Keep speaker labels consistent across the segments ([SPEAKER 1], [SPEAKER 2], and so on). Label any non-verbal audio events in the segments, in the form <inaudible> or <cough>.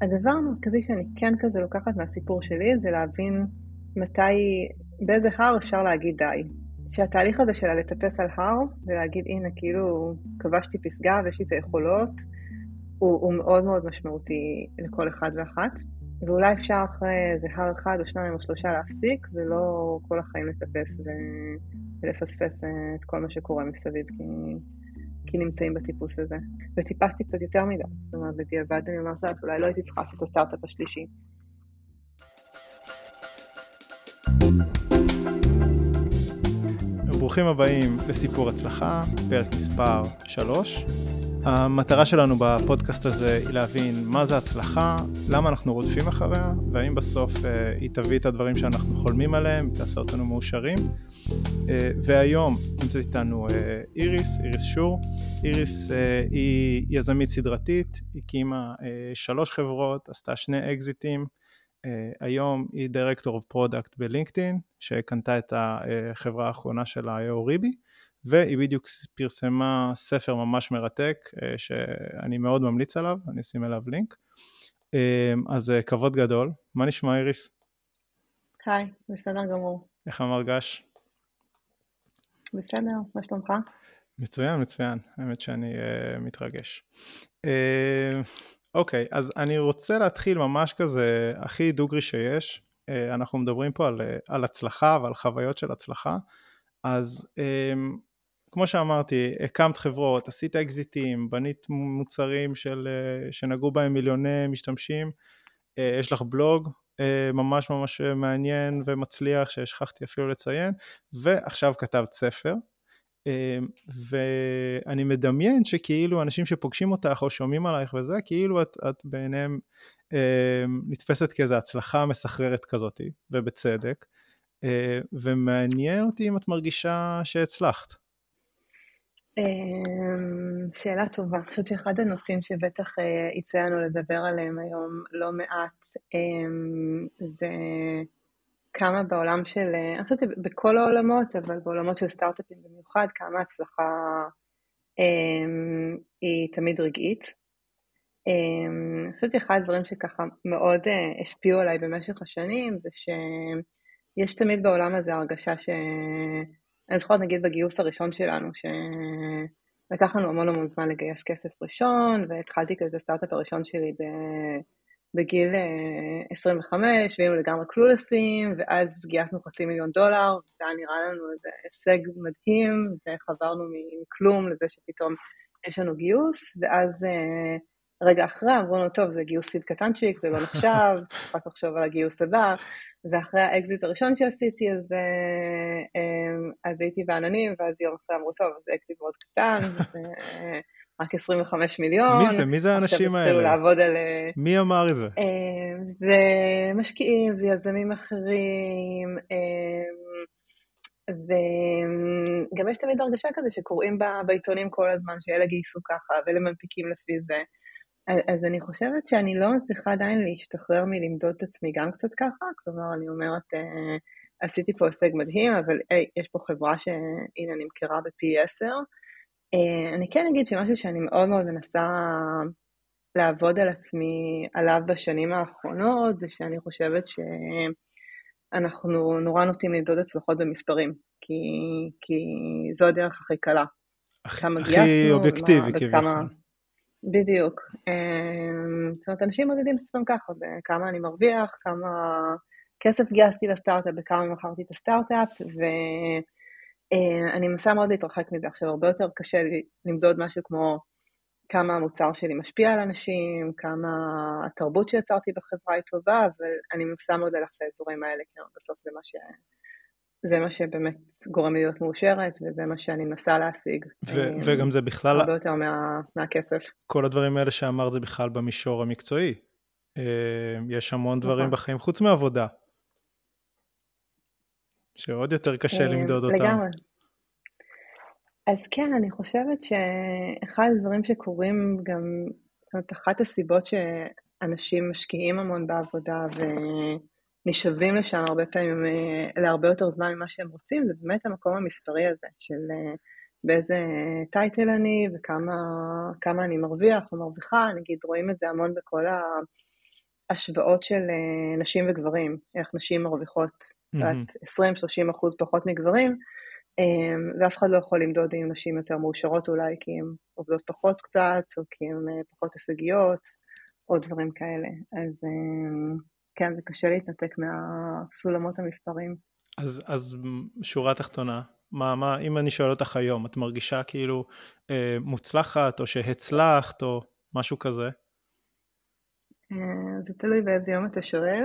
[SPEAKER 1] הדבר המרכזי שאני כן כזה לוקחת מהסיפור שלי זה להבין מתי, באיזה הר אפשר להגיד די. שהתהליך הזה של לטפס על הר ולהגיד הנה כאילו כבשתי פסגה ויש לי את היכולות הוא, הוא מאוד מאוד משמעותי לכל אחד ואחת ואולי אפשר אחרי איזה הר אחד או שניים או שלושה להפסיק ולא כל החיים לטפס. ולפספס את כל מה שקורה מסביב כי כי נמצאים בטיפוס הזה. וטיפסתי קצת יותר מדי, זאת אומרת, בדיעבד אני אומרת לה, אולי לא הייתי צריכה לעשות את הסטארט-אפ השלישי.
[SPEAKER 2] ברוכים הבאים לסיפור הצלחה, פרק מספר 3. המטרה שלנו בפודקאסט הזה היא להבין מה זה הצלחה, למה אנחנו רודפים אחריה, והאם בסוף אה, היא תביא את הדברים שאנחנו חולמים עליהם, תעשה אותנו מאושרים. אה, והיום נמצאת איתנו אה, איריס, איריס שור. איריס היא יזמית סדרתית, הקימה שלוש חברות, עשתה שני אקזיטים. היום היא director of product בלינקדאין, שקנתה את החברה האחרונה שלה, ריבי. והיא בדיוק פרסמה ספר ממש מרתק, אה, שאני מאוד ממליץ עליו, אני אשים אליו לינק. אה, אז אה, כבוד גדול. מה נשמע איריס?
[SPEAKER 1] היי, בסדר גמור.
[SPEAKER 2] איך המרגש?
[SPEAKER 1] בסדר, מה שלומך?
[SPEAKER 2] מצוין, מצוין, האמת שאני uh, מתרגש. אוקיי, uh, okay, אז אני רוצה להתחיל ממש כזה הכי דוגרי שיש. Uh, אנחנו מדברים פה על, uh, על הצלחה ועל חוויות של הצלחה. אז um, כמו שאמרתי, הקמת חברות, עשית אקזיטים, בנית מוצרים של, אה, שנגעו בהם מיליוני משתמשים, אה, יש לך בלוג אה, ממש ממש מעניין ומצליח שהשכחתי אפילו לציין, ועכשיו כתבת ספר. ואני מדמיין שכאילו אנשים שפוגשים אותך או שומעים עלייך וזה, כאילו את, את בעיניהם נתפסת כאיזו הצלחה מסחררת כזאתי, ובצדק. ומעניין אותי אם את מרגישה שהצלחת.
[SPEAKER 1] אמ, שאלה טובה. אני חושבת שאחד הנושאים שבטח אה, יצא לנו לדבר עליהם היום לא מעט, אמ, זה כמה בעולם של, אה, אני חושבת שבכל העולמות, אבל בעולמות של סטארט-אפים במיוחד, כמה הצלחה אמ, היא תמיד רגעית. אני חושבת שאחד הדברים שככה מאוד אה, השפיעו עליי במשך השנים, זה שיש תמיד בעולם הזה הרגשה ש... אני זוכרת נגיד בגיוס הראשון שלנו, שלקח לנו המון המון זמן לגייס כסף ראשון, והתחלתי כזה סטארט-אפ הראשון שלי בגיל 25, אה, והיינו לגמרי clueלסים, ואז גייסנו חצי מיליון דולר, וזה היה נראה לנו איזה הישג מדהים, ועברנו מכלום לזה שפתאום יש לנו גיוס, ואז אה, רגע אחרי אמרו לנו, טוב, זה גיוס seed קטנצ'יק, זה לא נחשב, <laughs> צריך רק לחשוב על הגיוס הבא, ואחרי האקזיט הראשון שעשיתי, אז, אה, אה, אז הייתי בעננים, ואז יום אחרי אמרו, טוב, זה אקזיט מאוד קטן, <laughs> זה אה, רק 25 מיליון.
[SPEAKER 2] מי זה? מי זה האנשים האלה?
[SPEAKER 1] עכשיו לעבוד על...
[SPEAKER 2] מי אמר את זה?
[SPEAKER 1] זה משקיעים, זה יזמים אחרים, וגם יש תמיד הרגשה כזה שקוראים בעיתונים כל הזמן שאלה גייסו ככה, ואלה מנפיקים לפי זה. אז אני חושבת שאני לא מצליחה עדיין להשתחרר מלמדוד את עצמי גם קצת ככה, כלומר, אני אומרת, אה, עשיתי פה הישג מדהים, אבל היי, יש פה חברה שהנה נמכרה בפי 10. אה, אני כן אגיד שמשהו שאני מאוד מאוד מנסה לעבוד על עצמי עליו בשנים האחרונות, זה שאני חושבת שאנחנו נורא נוטים למדוד הצלחות במספרים, כי, כי זו הדרך הכי קלה.
[SPEAKER 2] הכי אובייקטיבי כביכול.
[SPEAKER 1] בדיוק. אמ, זאת אומרת, אנשים מודדים את עצמם ככה, בכמה אני מרוויח, כמה כסף גייסתי לסטארט-אפ, בכמה מכרתי את הסטארט-אפ, ואני מנסה מאוד להתרחק מזה. עכשיו, הרבה יותר קשה לי למדוד משהו כמו כמה המוצר שלי משפיע על אנשים, כמה התרבות שיצרתי בחברה היא טובה, אבל אני מנסה מאוד ללכת לאזורים האלה, כי בסוף זה מה ש... זה מה שבאמת גורם לי להיות מאושרת, וזה מה שאני מנסה להשיג.
[SPEAKER 2] ו- וגם זה בכלל...
[SPEAKER 1] הרבה יותר מה- מהכסף.
[SPEAKER 2] כל הדברים האלה שאמרת זה בכלל במישור המקצועי. אה, יש המון דברים נכון. בחיים חוץ מעבודה, שעוד יותר קשה אה, למדוד אותם.
[SPEAKER 1] לגמרי. אז כן, אני חושבת שאחד הדברים שקורים גם, זאת אומרת, אחת הסיבות שאנשים משקיעים המון בעבודה, ו... נשאבים לשם הרבה פעמים אה, להרבה יותר זמן ממה שהם רוצים, זה באמת המקום המספרי הזה של אה, באיזה טייטל אני וכמה אני מרוויח או מרוויחה, נגיד רואים את זה המון בכל השוואות של נשים וגברים, איך נשים מרוויחות mm-hmm. 20-30 אחוז פחות מגברים, ואף אחד לא יכול למדוד אם נשים יותר מאושרות אולי כי הן עובדות פחות קצת, או כי הן פחות הישגיות, או דברים כאלה. אז כן, זה קשה להתנתק מהסולמות המספרים.
[SPEAKER 2] אז, אז שורה תחתונה, מה, מה, אם אני שואל אותך היום, את מרגישה כאילו אה, מוצלחת, או שהצלחת, או משהו כזה?
[SPEAKER 1] אה, זה תלוי באיזה יום אתה שואל.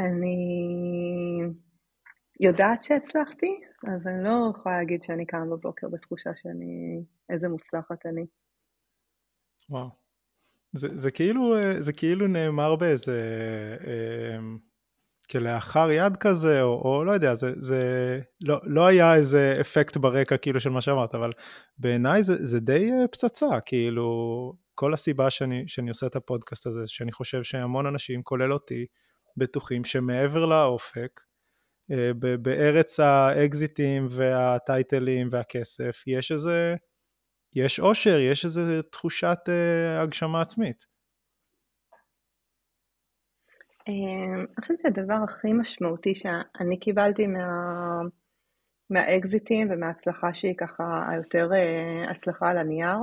[SPEAKER 1] אני יודעת שהצלחתי, אבל אני לא יכולה להגיד שאני קמה בבוקר בתחושה שאני, איזה מוצלחת אני.
[SPEAKER 2] וואו. זה, זה, כאילו, אה, זה כאילו נאמר באיזה, אה, כלאחר יד כזה, או, או לא יודע, זה, זה לא, לא היה איזה אפקט ברקע כאילו של מה שאמרת, אבל בעיניי זה, זה די אה, פצצה, כאילו, כל הסיבה שאני, שאני עושה את הפודקאסט הזה, שאני חושב שהמון אנשים, כולל אותי, בטוחים שמעבר לאופק, בארץ האקזיטים והטייטלים והכסף, יש איזה, יש אושר, יש איזה תחושת uh, הגשמה עצמית.
[SPEAKER 1] אמ, אני חושבת שזה הדבר הכי משמעותי שאני קיבלתי מה... מהאקזיטים ומההצלחה שהיא ככה היותר uh, הצלחה על הנייר.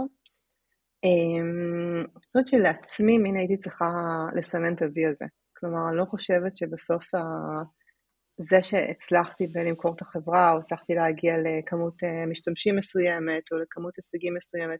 [SPEAKER 1] אמ, אני חושבת שלעצמי, מין הייתי צריכה לסמן את ה-V הזה. כלומר, אני לא חושבת שבסוף ה... זה שהצלחתי בלמכור את החברה, או הצלחתי להגיע לכמות אה, משתמשים מסוימת, או לכמות הישגים מסוימת,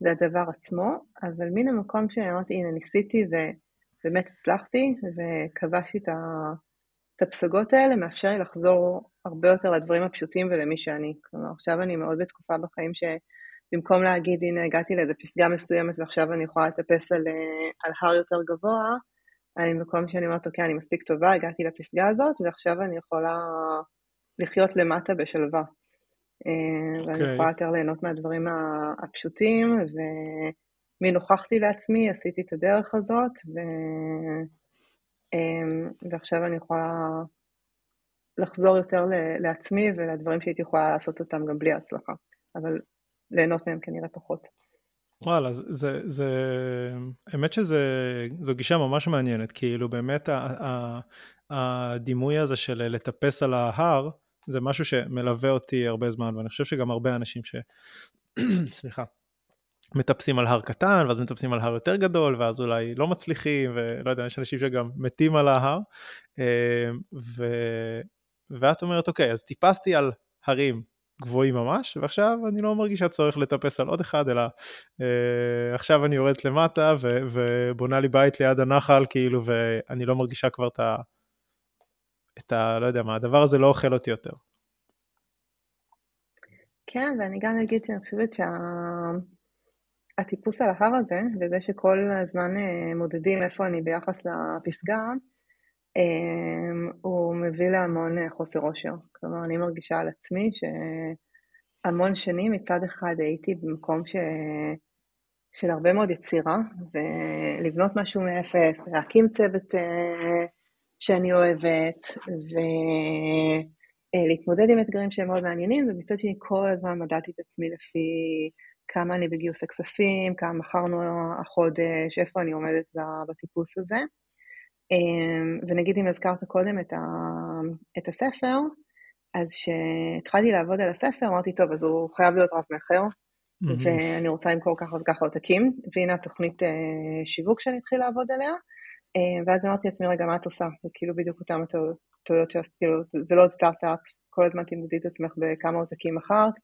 [SPEAKER 1] זה הדבר עצמו, אבל מן המקום שאמרתי, הנה, ניסיתי ובאמת הצלחתי, וכבשתי את הפסגות האלה, מאפשר לי לחזור הרבה יותר לדברים הפשוטים ולמי שאני. כלומר, עכשיו אני מאוד בתקופה בחיים שבמקום להגיד, הנה, הגעתי לאיזה פסגה מסוימת ועכשיו אני יכולה לטפס על, אה, על הר יותר גבוה, אני במקום שאני אומרת, אוקיי, אני מספיק טובה, הגעתי לפסגה הזאת, ועכשיו אני יכולה לחיות למטה בשלווה. Okay. ואני אוקיי. יכולה יותר ליהנות מהדברים הפשוטים, ומי נוכחתי לעצמי, עשיתי את הדרך הזאת, ו... אמ, ועכשיו אני יכולה לחזור יותר לעצמי ולדברים שהייתי יכולה לעשות אותם גם בלי הצלחה, אבל ליהנות מהם כנראה פחות.
[SPEAKER 2] וואלה, זה, זה, האמת שזו גישה ממש מעניינת, כאילו באמת ה, ה, הדימוי הזה של לטפס על ההר, זה משהו שמלווה אותי הרבה זמן, ואני חושב שגם הרבה אנשים ש... <clears throat> סליחה. מטפסים על הר קטן, ואז מטפסים על הר יותר גדול, ואז אולי לא מצליחים, ולא יודע, יש אנשים שגם מתים על ההר. אה, ו... ואת אומרת, אוקיי, אז טיפסתי על הרים גבוהים ממש, ועכשיו אני לא מרגישה צורך לטפס על עוד אחד, אלא אה, עכשיו אני יורדת למטה ו, ובונה לי בית ליד הנחל, כאילו, ואני לא מרגישה כבר את ה... את ה... לא יודע מה, הדבר הזה לא אוכל אותי יותר.
[SPEAKER 1] כן, ואני גם אגיד שאני חושבת שהטיפוס שה... על ההר הזה, וזה שכל הזמן אה, מודדים איפה אני ביחס לפסגה, הוא מביא להמון אה, חוסר אושר. כלומר, אני מרגישה על עצמי שהמון שנים מצד אחד הייתי במקום ש... של הרבה מאוד יצירה, ולבנות משהו מאפס, ולהקים צוות אה, שאני אוהבת, ולהתמודד אה, עם אתגרים שהם מאוד מעניינים, ומצד שני כל הזמן מדדתי את עצמי לפי כמה אני בגיוס הכספים, כמה מכרנו החודש, איפה אני עומדת בטיפוס הזה. אמ, ונגיד אם הזכרת קודם את, ה, את הספר, אז כשהתחלתי לעבוד על הספר, אמרתי, טוב, אז הוא חייב להיות רב מכר, mm-hmm. ואני רוצה למכור ככה וככה עותקים, והנה התוכנית אה, שיווק שאני אתחיל לעבוד עליה, אה, ואז אמרתי לעצמי, רגע, מה את עושה? זה כאילו בדיוק אותם הטעויות שעשית, כאילו, זה לא עוד סטארט-אפ, כל הזמן תמדדי את עצמך בכמה עותקים מכרת,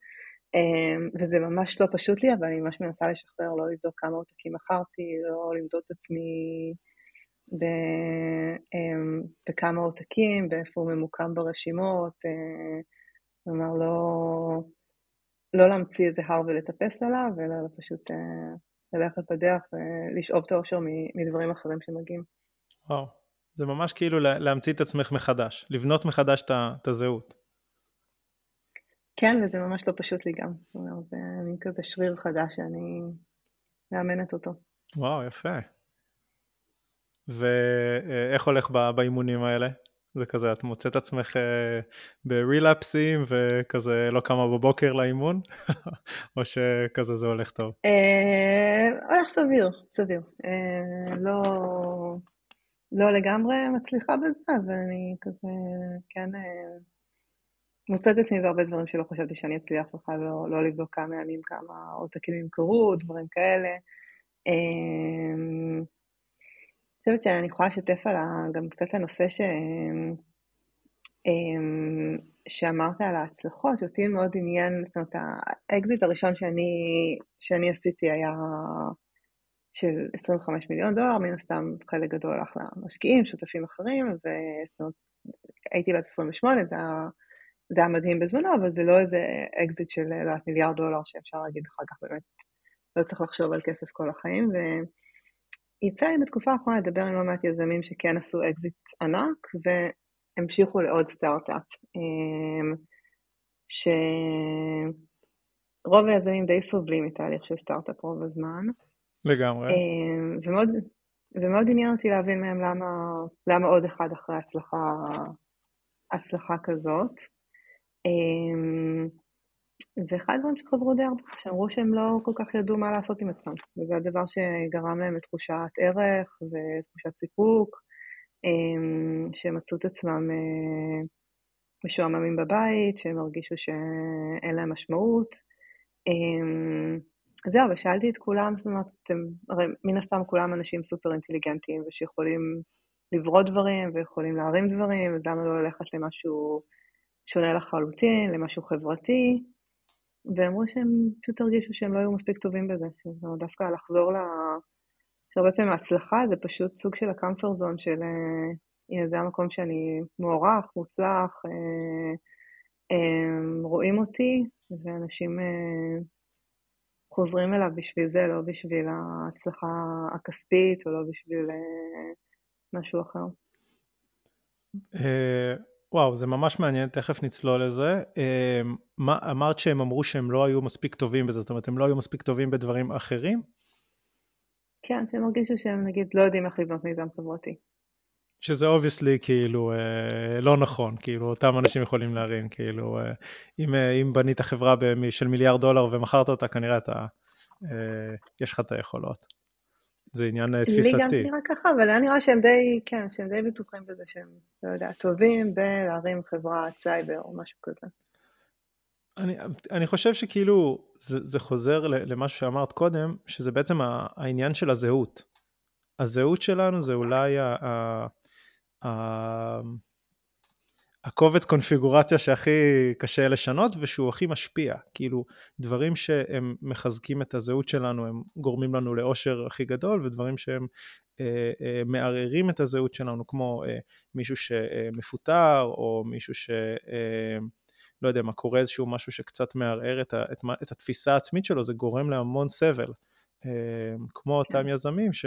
[SPEAKER 1] אה, וזה ממש לא פשוט לי, אבל אני ממש מנסה לשחרר, לא לבדוק כמה עותקים מכרתי, לא למדוד את עצמי בכמה עותקים, ואיפה הוא ממוקם ברשימות, אה, כלומר לא, לא להמציא איזה הר ולטפס עליו, אלא פשוט אה, ללכת בדרך ולשאוב את האושר מדברים אחרים שמגיעים.
[SPEAKER 2] וואו, זה ממש כאילו להמציא את עצמך מחדש, לבנות מחדש את הזהות.
[SPEAKER 1] כן, וזה ממש לא פשוט לי גם. זאת אומרת, זה מין כזה שריר חדש שאני מאמנת אותו.
[SPEAKER 2] וואו, יפה. ואיך הולך באימונים האלה? זה כזה, את מוצאת עצמך אה, ברילפסים וכזה לא קמה בבוקר לאימון? <laughs> או שכזה זה הולך טוב?
[SPEAKER 1] אה, הולך סביר, סביר. אה, לא, לא לגמרי מצליחה בזה, אבל אני כזה, כן, אה, מוצאת עצמי בהרבה דברים שלא חשבתי שאני אצליח בכלל לא, לא לבדוק כמה ימים, כמה עותקים ימכרו, דברים כאלה. חושבת שאני יכולה לשתף על גם קצת הנושא ש... שאמרת על ההצלחות, שאותי מאוד עניין, זאת אומרת, האקזיט הראשון שאני, שאני עשיתי היה של 25 מיליון דולר, מן הסתם חלק גדול הלך למשקיעים, שותפים אחרים, והייתי בת 28, זה היה, זה היה מדהים בזמנו, אבל זה לא איזה אקזיט של, לא יודעת, מיליארד דולר שאפשר להגיד אחר כך באמת, לא צריך לחשוב על כסף כל החיים, ויצא לי בתקופה האחרונה לדבר עם לא מעט יזמים שכן עשו אקזיט ענק, והמשיכו לעוד סטארט-אפ, אמ, שרוב היזמים די סובלים מתהליך של סטארט-אפ רוב הזמן.
[SPEAKER 2] לגמרי.
[SPEAKER 1] אמ, ומאוד, ומאוד עניין אותי להבין מהם למה, למה עוד אחד אחרי הצלחה, הצלחה כזאת. אמ, ואחד הדברים שחזרו די הרבה, שאמרו שהם לא כל כך ידעו מה לעשות עם עצמם, וזה הדבר שגרם להם לתחושת ערך ותחושת סיפוק, אמ, שהם מצאו את עצמם אה, משועממים בבית, שהם הרגישו שאין להם משמעות. זהו, ושאלתי את כולם, זאת אומרת, אתם, הרי מן הסתם כולם אנשים סופר אינטליגנטים ושיכולים לברוא דברים ויכולים להרים דברים, אז למה לא ללכת למשהו שונה לחלוטין, למשהו חברתי? ואמרו שהם פשוט הרגישו שהם לא היו מספיק טובים בזה, שזה דווקא לחזור ל... שהרבה פעמים ההצלחה זה פשוט סוג של הקמפרט זון של אה, הנה זה המקום שאני מוערך, מוצלח, אה, אה, רואים אותי, ואנשים חוזרים אליו בשביל זה, לא בשביל ההצלחה הכספית או לא בשביל אה, משהו אחר.
[SPEAKER 2] וואו, זה ממש מעניין, תכף נצלול לזה. אה, אמרת שהם אמרו שהם לא היו מספיק טובים בזה, זאת אומרת, הם לא היו מספיק טובים בדברים אחרים?
[SPEAKER 1] כן, שהם הרגישו שהם נגיד לא יודעים איך לבנות מיזם חברתי.
[SPEAKER 2] שזה obviously כאילו אה, לא נכון, כאילו אותם אנשים יכולים להרים, כאילו אה, אם, אה, אם בנית חברה של מיליארד דולר ומכרת אותה, כנראה אתה, אה, יש לך את היכולות. זה עניין אה, תפיסתי.
[SPEAKER 1] לי גם נראה ככה, אבל היה נראה שהם די, כן, שהם די בטוחים בזה שהם, לא יודע, טובים בלהרים חברת סייבר או משהו כזה.
[SPEAKER 2] אני, אני חושב שכאילו זה, זה חוזר למה שאמרת קודם, שזה בעצם העניין של הזהות. הזהות שלנו זה אולי ה, ה, הקובץ קונפיגורציה שהכי קשה לשנות ושהוא הכי משפיע. כאילו, דברים שהם מחזקים את הזהות שלנו, הם גורמים לנו לאושר הכי גדול, ודברים שהם אה, אה, מערערים את הזהות שלנו, כמו אה, מישהו שמפוטר, או מישהו ש... אה, לא יודע מה, קורה איזשהו משהו שקצת מערער את, ה, את, את התפיסה העצמית שלו, זה גורם להמון סבל. אה, כמו כן. אותם יזמים ש...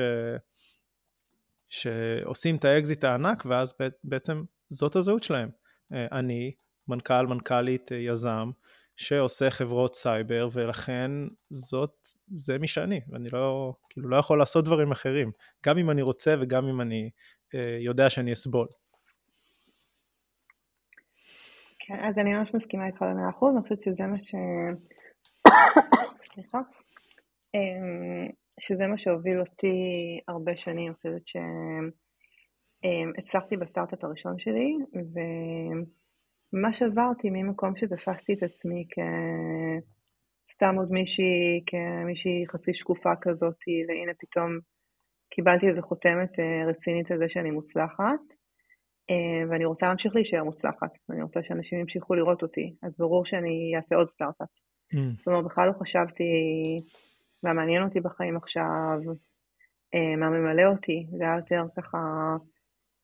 [SPEAKER 2] שעושים את האקזיט הענק, ואז בעצם זאת הזהות שלהם. אה, אני, מנכ"ל, מנכ"לית, אה, יזם, שעושה חברות סייבר, ולכן זאת, זה מי שאני, ואני לא, כאילו, לא יכול לעשות דברים אחרים, גם אם אני רוצה וגם אם אני אה, יודע שאני אסבול.
[SPEAKER 1] כן, אז אני ממש מסכימה איתך במאה אחוז, אני חושבת שזה מה ש... סליחה. אמ, שזה מה שהוביל אותי הרבה שנים, אני חושבת שהצלחתי בסטארט-אפ הראשון שלי, וממש עברתי ממקום שתפסתי את עצמי כסתם עוד מישהי, כמישהי חצי שקופה כזאת, והנה פתאום קיבלתי איזה חותמת אה, רצינית על זה שאני מוצלחת, אה, ואני רוצה להמשיך להישאר מוצלחת, ואני רוצה שאנשים ימשיכו לראות אותי, אז ברור שאני אעשה עוד סטארט-אפ. Mm. זאת אומרת, בכלל לא חשבתי מה מעניין אותי בחיים עכשיו, אה, מה ממלא אותי, זה היה יותר ככה,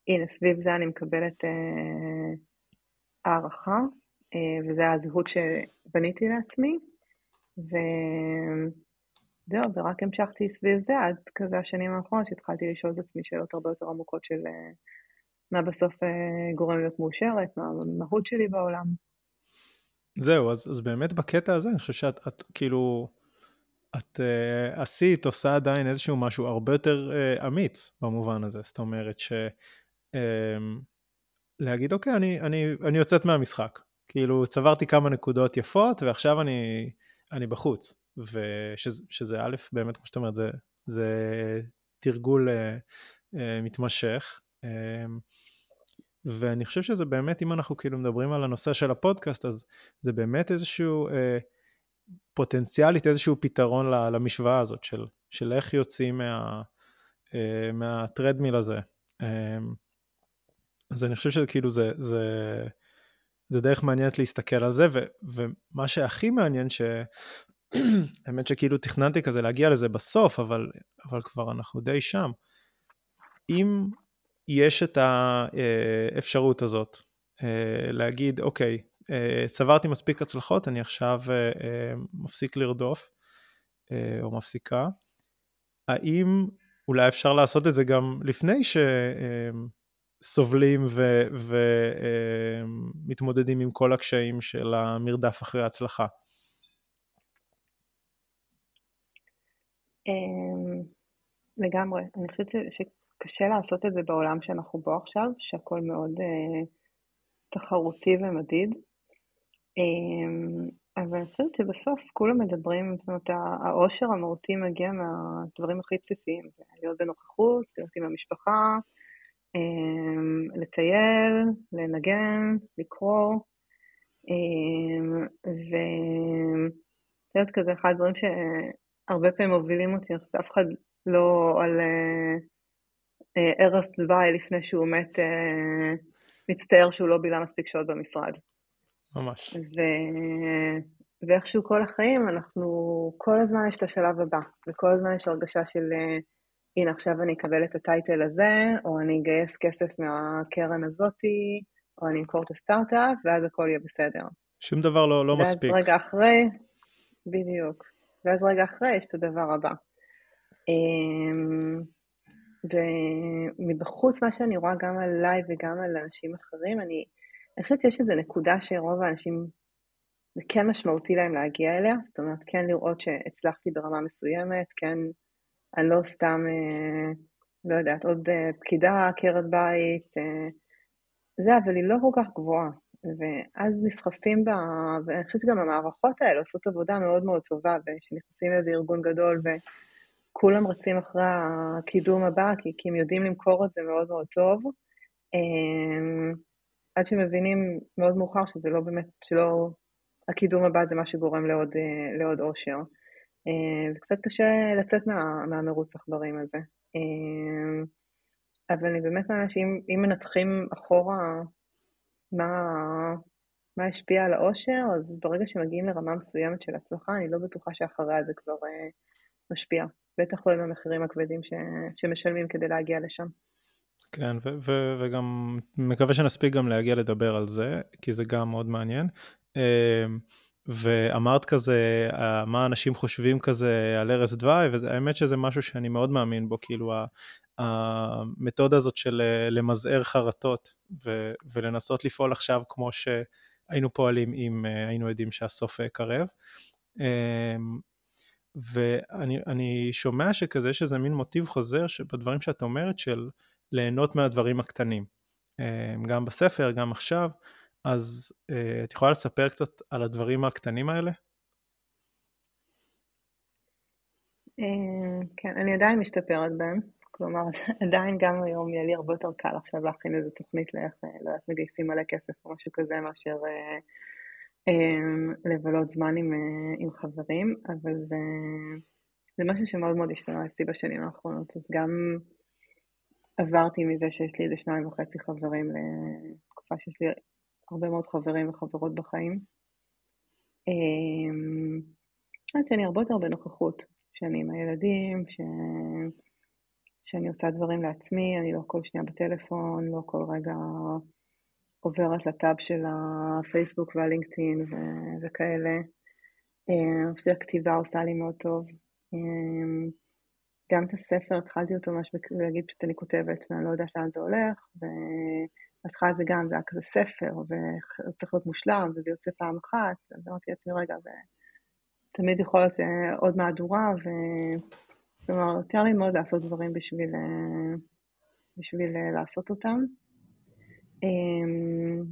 [SPEAKER 1] הנה, סביב זה אני מקבלת אה, הערכה, אה, וזה הזהות שבניתי לעצמי, וזהו, ורק המשכתי סביב זה עד כזה השנים האחרונות שהתחלתי לשאול את עצמי שאלות הרבה יותר עמוקות של מה בסוף גורם להיות מאושרת, מה המהות שלי בעולם.
[SPEAKER 2] זהו, אז, אז באמת בקטע הזה אני חושב שאת את, כאילו, את uh, עשית, עושה עדיין איזשהו משהו הרבה יותר uh, אמיץ במובן הזה, זאת אומרת ש... Uh, להגיד, אוקיי, אני, אני, אני יוצאת מהמשחק. כאילו, צברתי כמה נקודות יפות, ועכשיו אני, אני בחוץ. ושזה א', באמת, כמו שאת אומרת, זה, זה תרגול uh, uh, מתמשך. ואני חושב שזה באמת, אם אנחנו כאילו מדברים על הנושא של הפודקאסט, אז זה באמת איזשהו, אה, פוטנציאלית איזשהו פתרון למשוואה הזאת של, של איך יוצאים מה, אה, מהטרדמיל הזה. אה, אז אני חושב שזה כאילו זה, זה, זה דרך מעניינת להסתכל על זה, ו, ומה שהכי מעניין, ש... <clears throat> האמת שכאילו תכננתי כזה להגיע לזה בסוף, אבל, אבל כבר אנחנו די שם. אם יש את האפשרות הזאת אה, להגיד, אוקיי, אה, צברתי מספיק הצלחות, אני עכשיו אה, מפסיק לרדוף, או מפסיקה. האם אולי אפשר לעשות את זה גם לפני שסובלים ומתמודדים עם כל הקשיים של המרדף אחרי ההצלחה?
[SPEAKER 1] לגמרי. אני חושבת קשה לעשות את זה בעולם שאנחנו בו עכשיו, שהכל מאוד uh, תחרותי ומדיד. Um, אבל אני חושבת שבסוף כולם מדברים, זאת אומרת, העושר המהותי מגיע מהדברים הכי בסיסיים, להיות בנוכחות, להיות עם המשפחה, לטייל, לנגן, לקרוא, um, וזה כזה אחד הדברים שהרבה פעמים מובילים אותי, אני חושבת אף אחד לא על... Uh, ערש דווי לפני שהוא מת, אה, מצטער שהוא לא בילה מספיק שעות במשרד.
[SPEAKER 2] ממש.
[SPEAKER 1] ו... ואיכשהו כל החיים, אנחנו, כל הזמן יש את השלב הבא, וכל הזמן יש הרגשה של, אה, הנה עכשיו אני אקבל את הטייטל הזה, או אני אגייס כסף מהקרן הזאתי, או אני אמכור את הסטארט-אפ, ואז הכל יהיה בסדר.
[SPEAKER 2] שום דבר לא, לא מספיק.
[SPEAKER 1] ואז רגע אחרי, בדיוק. ואז רגע אחרי יש את הדבר הבא. אמ, ומבחוץ מה שאני רואה גם עליי וגם על אנשים אחרים, אני, אני חושבת שיש איזו נקודה שרוב האנשים, זה כן משמעותי להם להגיע אליה, זאת אומרת, כן לראות שהצלחתי ברמה מסוימת, כן, אני לא סתם, אה, לא יודעת, עוד אה, פקידה, עקרת בית, אה, זה, אבל היא לא כל כך גבוהה. ואז נסחפים בה, ואני חושבת שגם המערכות האלה עושות עבודה מאוד מאוד טובה, וכשנכנסים לאיזה ארגון גדול, ו... כולם רצים אחרי הקידום הבא, כי, כי הם יודעים למכור את זה מאוד מאוד טוב, עד שמבינים מאוד מאוחר שזה לא באמת, שלא, הקידום הבא זה מה שגורם לעוד, לעוד אושר. אה, זה קצת קשה לצאת מה, מהמרוץ עכברים הזה. אמ, אבל אני באמת מאמינה שאם מנתחים אחורה מה, מה השפיע על האושר, אז ברגע שמגיעים לרמה מסוימת של הצלחה, אני לא בטוחה שאחריה זה כבר uh, משפיע. בטח לא עם המחירים הכבדים ש... שמשלמים כדי להגיע לשם.
[SPEAKER 2] כן, ו- ו- וגם מקווה שנספיק גם להגיע לדבר על זה, כי זה גם מאוד מעניין. אמ, ואמרת כזה, אה, מה אנשים חושבים כזה על ערש דווי, והאמת שזה משהו שאני מאוד מאמין בו, כאילו המתודה הזאת של אה, למזער חרטות, ו- ולנסות לפעול עכשיו כמו שהיינו פועלים אם אה, היינו יודעים שהסוף קרב. אמ, ואני שומע שכזה יש איזה מין מוטיב חוזר בדברים שאת אומרת של ליהנות מהדברים הקטנים. אה, גם בספר, גם עכשיו, אז אה, את יכולה לספר קצת על הדברים הקטנים האלה?
[SPEAKER 1] אה, כן, אני עדיין משתפרת בהם. כלומר, <laughs> עדיין גם היום יהיה לי הרבה יותר קל עכשיו להכין איזו תוכנית לאיך, לא יודעת, מגייסים מלא כסף או משהו כזה, מאשר לבלות זמן עם, אה, עם חברים, אבל זה, זה משהו שמאוד מאוד השתנה אצלי בשנים האחרונות, אז גם עברתי מזה שיש לי איזה שניים וחצי חברים לתקופה שיש לי הרבה מאוד חברים וחברות בחיים. אמ, חושבת שאני הרבה יותר בנוכחות, שאני עם הילדים, ש... שאני עושה דברים לעצמי, אני לא כל שנייה בטלפון, לא כל רגע עוברת לטאב של הפייסבוק והלינקדאין ו- וכאלה. אה, אני חושבת שהכתיבה עושה לי מאוד טוב. אה, גם את הספר, התחלתי אותו ממש להגיד פשוט אני כותבת ואני לא יודעת לאן זה הולך, ובהתחלה זה גם, זה היה כזה ספר, צריך להיות מושלם, וזה יוצא פעם אחת, אז אמרתי לעצמי, רגע, ותמיד יכול להיות אה, עוד מהדורה, ו... כלומר, יותר לי מאוד לעשות דברים בשביל, בשביל לעשות אותם. אמ,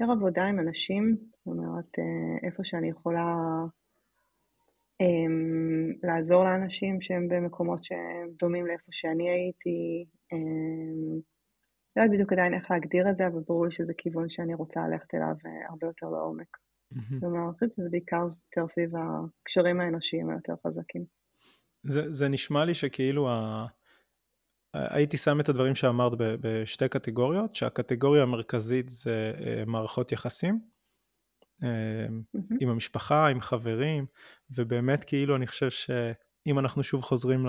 [SPEAKER 1] יותר עבודה עם אנשים, זאת אומרת, אה, איפה שאני יכולה אמ, לעזור לאנשים שהם במקומות שהם דומים לאיפה שאני הייתי, אמ, לא יודעת בדיוק עדיין איך להגדיר את זה, אבל ברור לי שזה כיוון שאני רוצה ללכת אליו אה, הרבה יותר לעומק. כלומר, אני חושבת שזה בעיקר יותר סביב הקשרים האנושיים היותר חזקים.
[SPEAKER 2] זה, זה נשמע לי שכאילו ה... הייתי שם את הדברים שאמרת בשתי קטגוריות, שהקטגוריה המרכזית זה אה, מערכות יחסים, mm-hmm. עם המשפחה, עם חברים, ובאמת כאילו אני חושב שאם אנחנו שוב חוזרים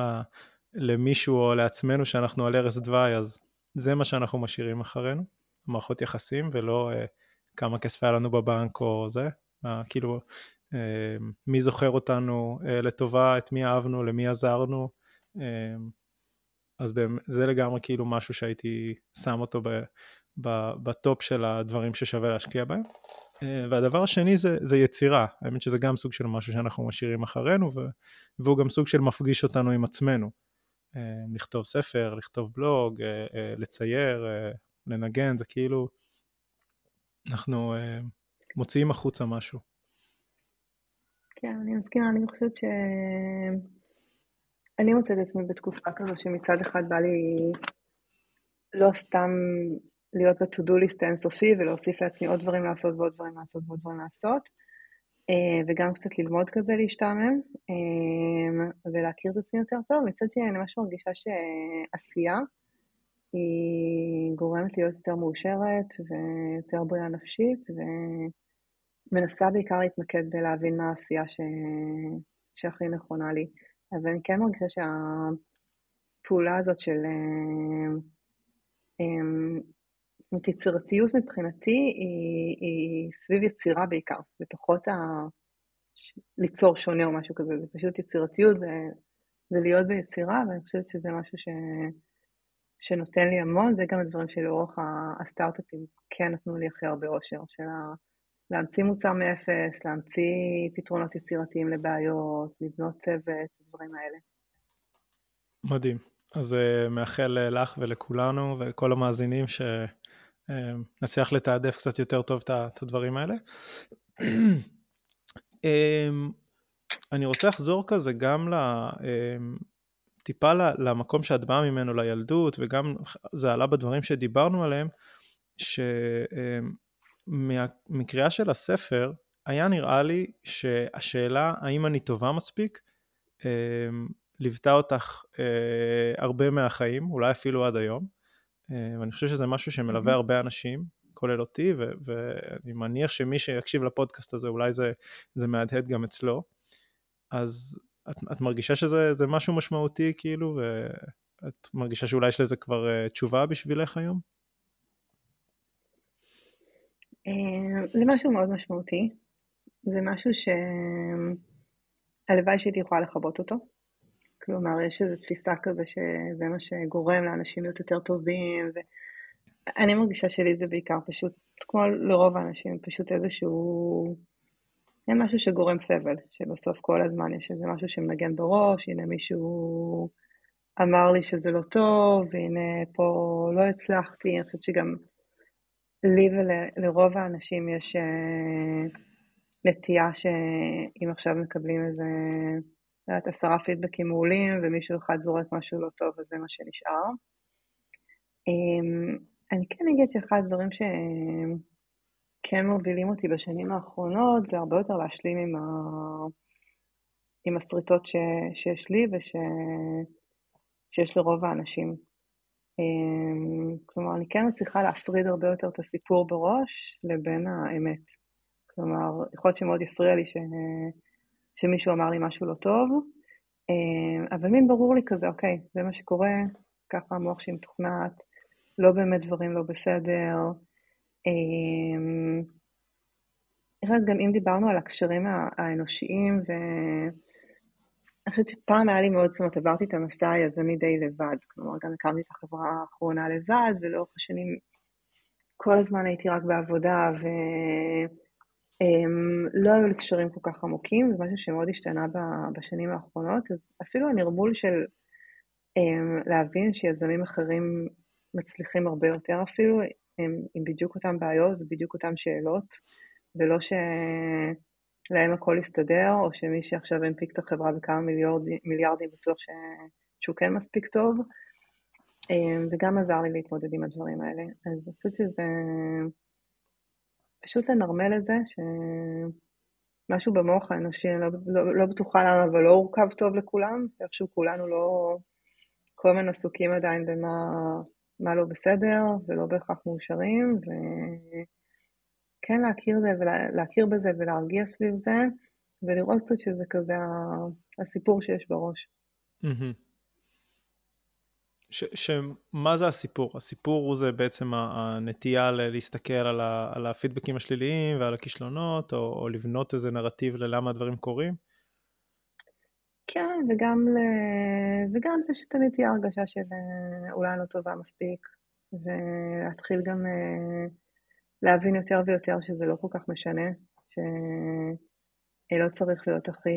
[SPEAKER 2] למישהו או לעצמנו שאנחנו על ערש דווי, אז זה מה שאנחנו משאירים אחרינו, מערכות יחסים, ולא uh, כמה כסף היה לנו בבנק או זה, uh, כאילו uh, מי זוכר אותנו uh, לטובה, את מי אהבנו, למי עזרנו, uh, אז זה לגמרי כאילו משהו שהייתי שם אותו ב, ב, בטופ של הדברים ששווה להשקיע בהם. והדבר השני זה, זה יצירה, האמת שזה גם סוג של משהו שאנחנו משאירים אחרינו, והוא גם סוג של מפגיש אותנו עם עצמנו. אה, לכתוב ספר, לכתוב בלוג, אה, אה, לצייר, לנגן, זה כאילו, אנחנו מוציאים החוצה משהו.
[SPEAKER 1] כן, אני מסכימה, אני חושבת ש... אני מוצאת את עצמי בתקופה כזו שמצד אחד בא לי לא סתם להיות ב-to-do list ולהוסיף לעצמי עוד דברים לעשות ועוד דברים לעשות ועוד דברים לעשות, וגם קצת ללמוד כזה להשתעמם אה, ולהכיר את עצמי יותר טוב. מצד שני, אני ממש מרגישה שעשייה היא גורמת להיות יותר מאושרת ויותר בריאה נפשית, ומנסה בעיקר להתמקד בלהבין מה העשייה ש... שהכי נכונה לי. אבל אני כן מרגישה שהפעולה הזאת של אה, זאת יצירתיות מבחינתי היא, היא סביב יצירה בעיקר, ופחות ה... ליצור שונה או משהו כזה, זה פשוט יצירתיות, זה, זה להיות ביצירה, ואני חושבת שזה משהו ש... שנותן לי המון, זה גם הדברים שלאורך הסטארט-אפים כן נתנו לי הכי הרבה אושר, של ה... להמציא מוצר מאפס, להמציא פתרונות יצירתיים לבעיות, לבנות צוות, הדברים האלה.
[SPEAKER 2] מדהים. אז uh, מאחל uh, לך ולכולנו וכל המאזינים ש... אמ, נצליח לתעדף קצת יותר טוב את הדברים האלה. אמ, אני רוצה לחזור כזה גם ל... אמ, טיפה למקום שאת באה ממנו, לילדות, וגם זה עלה בדברים שדיברנו עליהם, שמקריאה של הספר, היה נראה לי שהשאלה האם אני טובה מספיק, ליוותה אותך אה, הרבה מהחיים, אולי אפילו עד היום. אה, ואני חושב שזה משהו שמלווה הרבה אנשים, כולל אותי, ו- ואני מניח שמי שיקשיב לפודקאסט הזה, אולי זה, זה מהדהד גם אצלו. אז את, את מרגישה שזה משהו משמעותי, כאילו, ואת מרגישה שאולי יש לזה כבר uh, תשובה בשבילך היום?
[SPEAKER 1] אה, זה משהו מאוד משמעותי. זה משהו שהלוואי שהייתי יכולה לכבות אותו. כלומר, יש איזו תפיסה כזה שזה מה שגורם לאנשים להיות יותר טובים, ואני מרגישה שלי זה בעיקר פשוט, כמו לרוב האנשים, פשוט איזשהו... אין משהו שגורם סבל, שבסוף כל הזמן יש איזה משהו שמנגן בראש, הנה מישהו אמר לי שזה לא טוב, והנה פה לא הצלחתי, אני חושבת שגם לי ולרוב האנשים יש uh, נטייה שאם עכשיו מקבלים איזה יודעת, עשרה פידבקים מעולים, ומישהו אחד זורק משהו לא טוב, אז זה מה שנשאר. אמ, אני כן אגיד שאחד הדברים שכן מובילים אותי בשנים האחרונות, זה הרבה יותר להשלים עם, ה... עם הסריטות ש... שיש לי ושיש לרוב האנשים. אמ, כלומר, אני כן מצליחה להפריד הרבה יותר את הסיפור בראש לבין האמת. כלומר, יכול להיות שמאוד יפריע לי ש... שמישהו אמר לי משהו לא טוב, אה, אבל מין ברור לי כזה, אוקיי, זה מה שקורה, ככה המוח שלי מתוכנת, לא באמת דברים לא בסדר. אני אה, גם אם דיברנו על הקשרים האנושיים, ואני חושבת שפעם היה לי מאוד, זאת אומרת, עברתי את המסע היזמי די לבד, כלומר, גם הקמתי את החברה האחרונה לבד, ולאורך השנים כל הזמן הייתי רק בעבודה, ו... Um, לא היו לי קשרים כל כך עמוקים, זה משהו שמאוד השתנה בשנים האחרונות, אז אפילו הנרמול של um, להבין שיזמים אחרים מצליחים הרבה יותר אפילו, עם, עם בדיוק אותן בעיות ובדיוק אותן שאלות, ולא שלהם הכל יסתדר, או שמי שעכשיו הנפיק את החברה בכמה מיליארדים, מיליארדים בטוח ש... שהוא כן מספיק טוב. אמ, זה גם עזר לי להתמודד עם הדברים האלה. אז אני חושבת שזה פשוט לנרמל את זה, שמשהו במוח האנושי, אני לא, לא, לא בטוחה למה, אבל לא הורכב טוב לכולם, איכשהו כולנו לא כל הזמן עסוקים עדיין במה לא בסדר ולא בהכרח מאושרים, וכן להכיר, זה, להכיר בזה ולהרגיע סביב זה, ולראות קצת שזה כזה הסיפור שיש בראש. Mm-hmm.
[SPEAKER 2] שמה זה הסיפור? הסיפור הוא זה בעצם הנטייה להסתכל על, ה, על הפידבקים השליליים ועל הכישלונות, או, או לבנות איזה נרטיב ללמה הדברים קורים?
[SPEAKER 1] כן, וגם, ל... וגם זה שתמיד תהיה הרגשה של אה, אולי לא טובה מספיק, ולהתחיל גם אה, להבין יותר ויותר שזה לא כל כך משנה, שלא צריך להיות הכי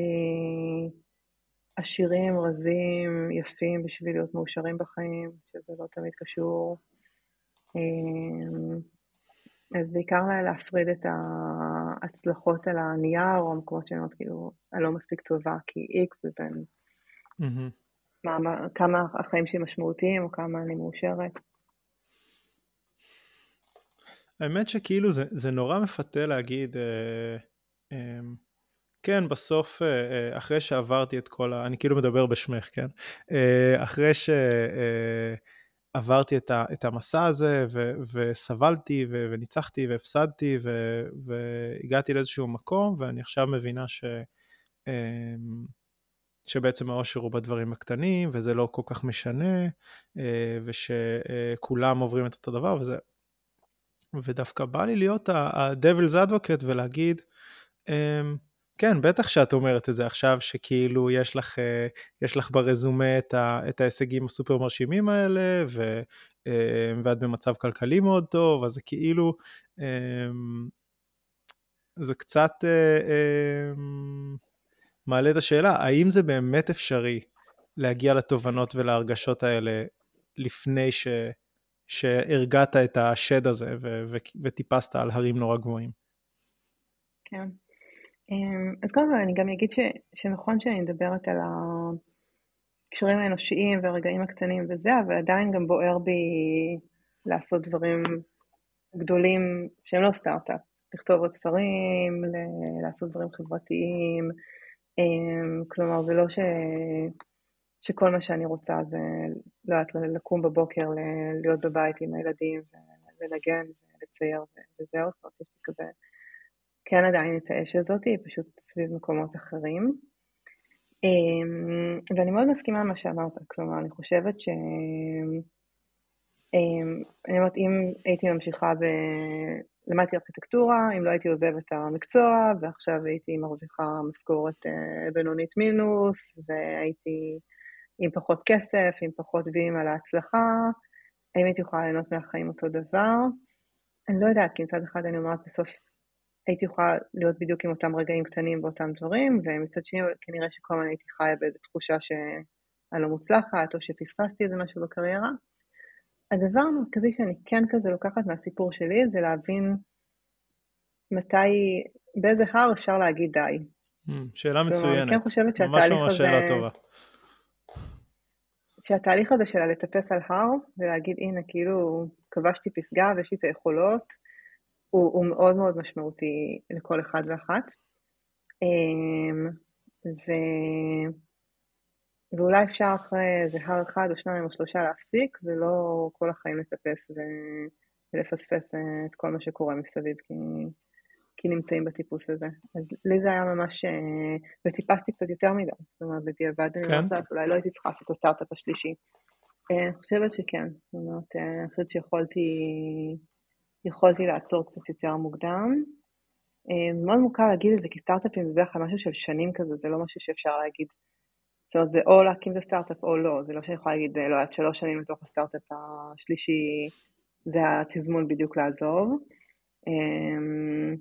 [SPEAKER 1] עשירים, רזים, יפים בשביל להיות מאושרים בחיים, שזה לא תמיד קשור. אמ, אז בעיקר להפריד את ההצלחות על הנייר, או המקומות אומרות, כאילו, הלא מספיק טובה, כי איקס זה בין mm-hmm. מה, מה, כמה החיים שלי משמעותיים, או כמה אני מאושרת.
[SPEAKER 2] האמת שכאילו זה, זה נורא מפתה להגיד, אה, אה, כן, בסוף, אה, אה, אחרי שעברתי את כל ה... אני כאילו מדבר בשמך, כן? אה, אחרי שעברתי את, המסע הזה, ו, וסבלתי, ו, וניצחתי, והפסדתי, ו, והגעתי לאיזשהו מקום, ואני עכשיו מבינה ש... שבעצם האושר הוא בדברים הקטנים, וזה לא כל כך משנה, ושכולם עוברים את אותו דבר, וזה... ודווקא בא לי להיות ה-Devil's Advocate ולהגיד, כן, בטח שאת אומרת את זה עכשיו, שכאילו יש לך, אה, יש לך ברזומה את, ה, את ההישגים הסופר מרשימים האלה, ו, אה, ואת במצב כלכלי מאוד טוב, אז זה כאילו, אמ, זה קצת אה, אמ, מעלה את השאלה, האם זה באמת אפשרי להגיע לתובנות ולהרגשות האלה לפני ש, שהרגעת את השד הזה ו, ו, וטיפסת על הרים נורא גבוהים?
[SPEAKER 1] כן. אמ, אז קודם כל אני גם אגיד ש, שנכון שאני מדברת על הקשרים האנושיים והרגעים הקטנים וזה, אבל עדיין גם בוער בי לעשות דברים גדולים שהם לא סטארט-אפ, לכתוב עוד ספרים, לעשות דברים חברתיים, אמ, כלומר זה לא ש, שכל מה שאני רוצה זה לא יודעת, לקום בבוקר, להיות בבית עם הילדים ולנגן ולצייר וזהו, זאת אומרת יש לי כזה כן עדיין את האש הזאת, היא פשוט סביב מקומות אחרים. אמ, ואני מאוד מסכימה עם מה שאמרת, כלומר, אני חושבת ש... אמ, אני אומרת, אם הייתי ממשיכה ב... למדתי ארכיטקטורה, אם לא הייתי עוזבת את המקצוע, ועכשיו הייתי מרוויחה משכורת אה, בינונית מינוס, והייתי עם פחות כסף, עם פחות ויים על ההצלחה, האם הייתי יכולה ליהנות מהחיים אותו דבר? אני לא יודעת, כי מצד אחד אני אומרת, בסוף הייתי יכולה להיות בדיוק עם אותם רגעים קטנים באותם דברים, ומצד שני כנראה שכל הזמן הייתי חיה באיזו תחושה שאני לא מוצלחת, או שפספסתי איזה משהו בקריירה. הדבר המרכזי שאני כן כזה לוקחת מהסיפור שלי, זה להבין מתי, באיזה הר אפשר להגיד די.
[SPEAKER 2] Hmm, שאלה מצוינת.
[SPEAKER 1] כן חושבת שהתהליך
[SPEAKER 2] ממש
[SPEAKER 1] הזה...
[SPEAKER 2] שאלה טובה.
[SPEAKER 1] שהתהליך הזה של לטפס על הר ולהגיד, הנה, כאילו, כבשתי פסגה ויש לי את היכולות, הוא, הוא מאוד מאוד משמעותי לכל אחד ואחת. אמ, ו... ואולי אפשר אחרי איזה הר אחד או שניים או שלושה להפסיק, ולא כל החיים לטפס ו... ולפספס אה, את כל מה שקורה מסביב, כי, כי נמצאים בטיפוס הזה. אז לי זה היה ממש, אה, וטיפסתי קצת יותר מדי, זאת אומרת, בדיעבד אני לא יודעת, אולי לא הייתי צריכה לעשות את הסטארט-אפ השלישי. אה, אני חושבת שכן, זאת אומרת, אני חושבת שיכולתי יכולתי לעצור קצת יותר מוקדם. אה, מאוד מוכר להגיד את זה, כי סטארט-אפים זה בדרך כלל משהו של שנים כזה, זה לא משהו שאפשר להגיד. זאת אומרת, זה או להקים את הסטארט-אפ או לא, זה לא שאני יכולה להגיד, לא, עד שלוש שנים לתוך הסטארט-אפ השלישי, זה התזמון בדיוק לעזוב. אה,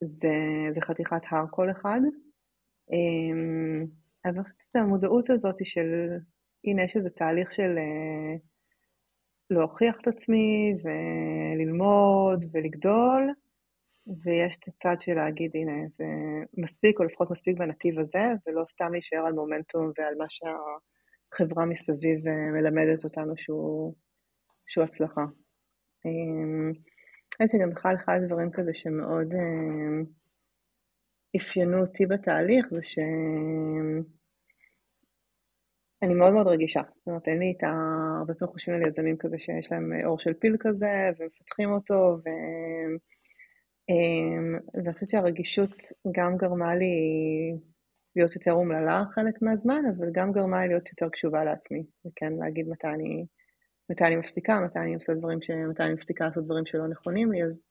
[SPEAKER 1] זה, זה חתיכת הר כל אחד. אה, אבל אני חושבת שהמודעות הזאת של, הנה, יש איזה תהליך של להוכיח את עצמי וללמוד ולגדול, ויש את הצד של להגיד, הנה, זה מספיק, או לפחות מספיק בנתיב הזה, ולא סתם להישאר על מומנטום ועל מה החברה מסביב מלמדת אותנו שהוא, שהוא הצלחה. אני חושבת שגם בכלל אחד הדברים כזה שמאוד אפיינו אותי בתהליך זה ש... אני מאוד מאוד רגישה, זאת אומרת אין לי את ה... הרבה פעמים חושבים על יזמים כזה שיש להם אור של פיל כזה ומפתחים אותו ו... אמ, ואני חושבת שהרגישות גם גרמה לי להיות יותר אומללה חלק מהזמן, אבל גם גרמה לי להיות יותר קשובה לעצמי, וכן להגיד מתי אני, מתי אני מפסיקה, מתי אני עושה דברים ש... מתי אני מפסיקה לעשות דברים שלא נכונים לי, אז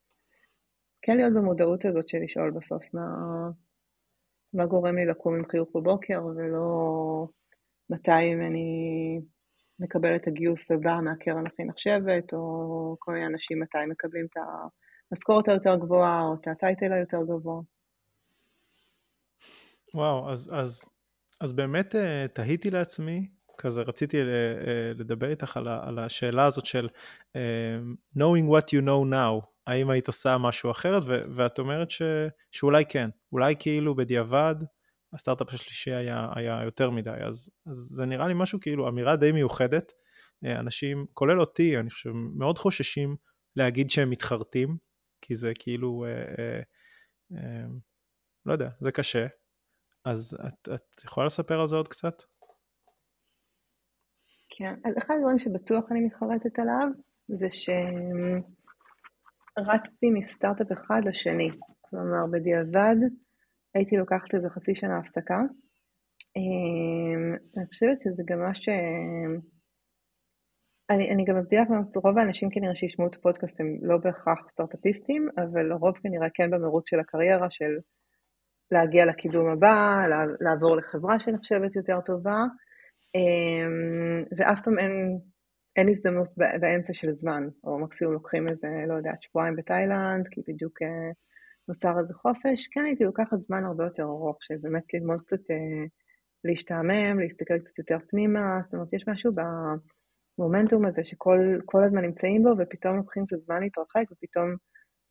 [SPEAKER 1] כן להיות במודעות הזאת של לשאול בסוף מה, מה גורם לי לקום עם חיוך בבוקר, ולא מתי אם אני מקבל את הגיוס הבא מהקרן הכי נחשבת, או כל מיני אנשים מתי מקבלים את המשכורת היותר גבוהה, או את הטייטל היותר גבוה.
[SPEAKER 2] וואו, אז, אז, אז באמת אה, תהיתי לעצמי, כזה רציתי אה, לדבר איתך על, על השאלה הזאת של knowing what you know now, האם היית עושה משהו אחרת, ו- ואת אומרת ש- שאולי כן, אולי כאילו בדיעבד הסטארט-אפ השלישי היה, היה יותר מדי, אז, אז זה נראה לי משהו כאילו אמירה די מיוחדת, אנשים, כולל אותי, אני חושב, מאוד חוששים להגיד שהם מתחרטים, כי זה כאילו, אה, אה, אה, לא יודע, זה קשה, אז את, את יכולה לספר על זה עוד קצת?
[SPEAKER 1] כן, אז אחד הדברים שבטוח אני מתחרטת עליו, זה שרצתי מסטארט-אפ אחד לשני. כלומר, בדיעבד הייתי לוקחת איזה חצי שנה הפסקה. אמ, אני חושבת שזה גם מה ש... אני, אני גם מבדילה, רוב האנשים כנראה שישמעו את הפודקאסט הם לא בהכרח סטארט-אפיסטים, אבל הרוב כנראה כן במרוץ של הקריירה של להגיע לקידום הבא, לעבור לחברה שנחשבת יותר טובה, אמ, ואף פעם אין, אין הזדמנות באמצע של זמן, או מקסימום לוקחים איזה, לא יודעת, שבועיים בתאילנד, כי בדיוק אה, נוצר איזה חופש, כן הייתי לוקחת זמן הרבה יותר ארוך, של באמת ללמוד קצת, אה, להשתעמם, להסתכל קצת יותר פנימה, זאת אומרת, יש משהו במומנטום הזה שכל הזמן נמצאים בו, ופתאום לוקחים קצת זמן להתרחק, ופתאום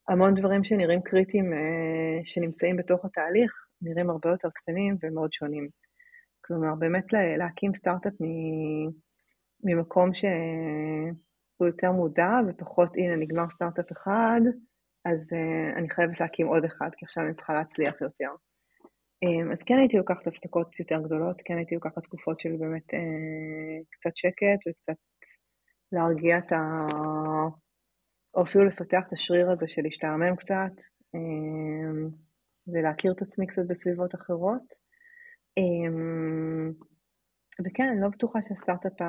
[SPEAKER 1] המון דברים שנראים קריטיים אה, שנמצאים בתוך התהליך, נראים הרבה יותר קטנים ומאוד שונים. כלומר, באמת להקים סטארט-אפ ממקום שהוא יותר מודע ופחות, הנה, נגמר סטארט-אפ אחד, אז uh, אני חייבת להקים עוד אחד, כי עכשיו אני צריכה להצליח יותר. Um, אז כן הייתי לוקחת הפסקות יותר גדולות, כן הייתי לוקחת תקופות של באמת uh, קצת שקט וקצת להרגיע את ה... או אפילו לפתח את השריר הזה של להשתעמם קצת, um, ולהכיר את עצמי קצת בסביבות אחרות. Um, וכן, אני לא בטוחה שהסטארט-אפ ה...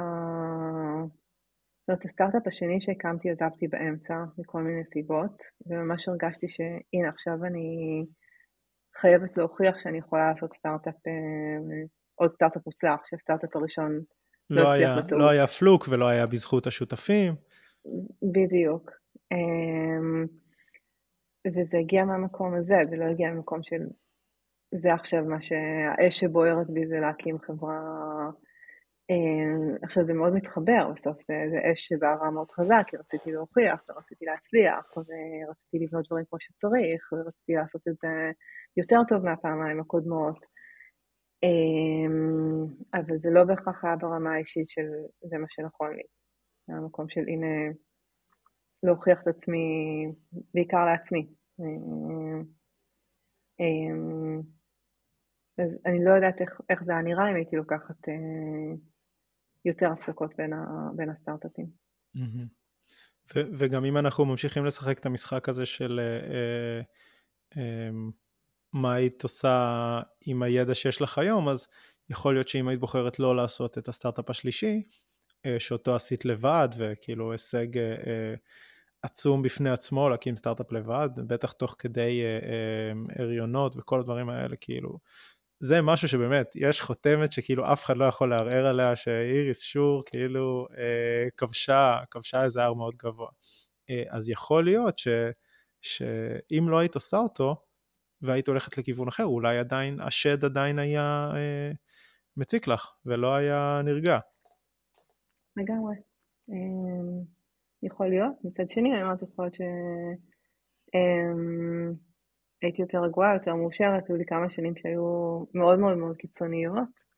[SPEAKER 1] זאת הסטארט-אפ השני שהקמתי עזבתי באמצע מכל מיני סיבות, וממש הרגשתי שהנה עכשיו אני חייבת להוכיח שאני יכולה לעשות סטארט-אפ, אה, עוד סטארט-אפ מוצלח, שהסטארט-אפ הראשון
[SPEAKER 2] לא, לא הצליח בטעות. לא היה פלוק ולא היה בזכות השותפים.
[SPEAKER 1] בדיוק. אמ, וזה הגיע מהמקום הזה, זה לא הגיע ממקום של זה עכשיו מה שהאש שבוערת בי זה להקים חברה עכשיו זה מאוד מתחבר, בסוף זה, זה אש שבערה מאוד חזק, כי רציתי להוכיח ורציתי להצליח ורציתי לבנות דברים כמו שצריך ורציתי לעשות את זה יותר טוב מהפעמיים הקודמות. אה, אבל זה לא בהכרח היה ברמה האישית של זה מה שנכון לי. זה היה מקום של הנה להוכיח את עצמי, בעיקר לעצמי. אה, אז אני לא יודעת איך, איך זה היה נראה אם הייתי לוקחת יותר הפסקות בין, ה, בין הסטארט-אפים.
[SPEAKER 2] ו- וגם אם אנחנו ממשיכים לשחק את המשחק הזה של אה, אה, אה, מה היית עושה עם הידע שיש לך היום, אז יכול להיות שאם היית בוחרת לא לעשות את הסטארט-אפ השלישי, אה, שאותו עשית לבד, וכאילו הישג אה, אה, עצום בפני עצמו להקים סטארט-אפ לבד, בטח תוך כדי אה, אה, הריונות וכל הדברים האלה, כאילו, זה משהו שבאמת, יש חותמת שכאילו אף אחד לא יכול לערער עליה, שאיריס שור כאילו אה, כבשה, כבשה איזה הר מאוד גבוה. אה, אז יכול להיות ש, שאם לא היית עושה אותו, והיית הולכת לכיוון אחר, אולי עדיין, השד עדיין היה אה, מציק לך, ולא היה נרגע.
[SPEAKER 1] לגמרי. אה, יכול להיות. מצד שני, אני אומרת, יכול להיות ש... אה, הייתי יותר רגועה, יותר מאושרת, היו לי כמה שנים שהיו מאוד מאוד מאוד קיצוניות,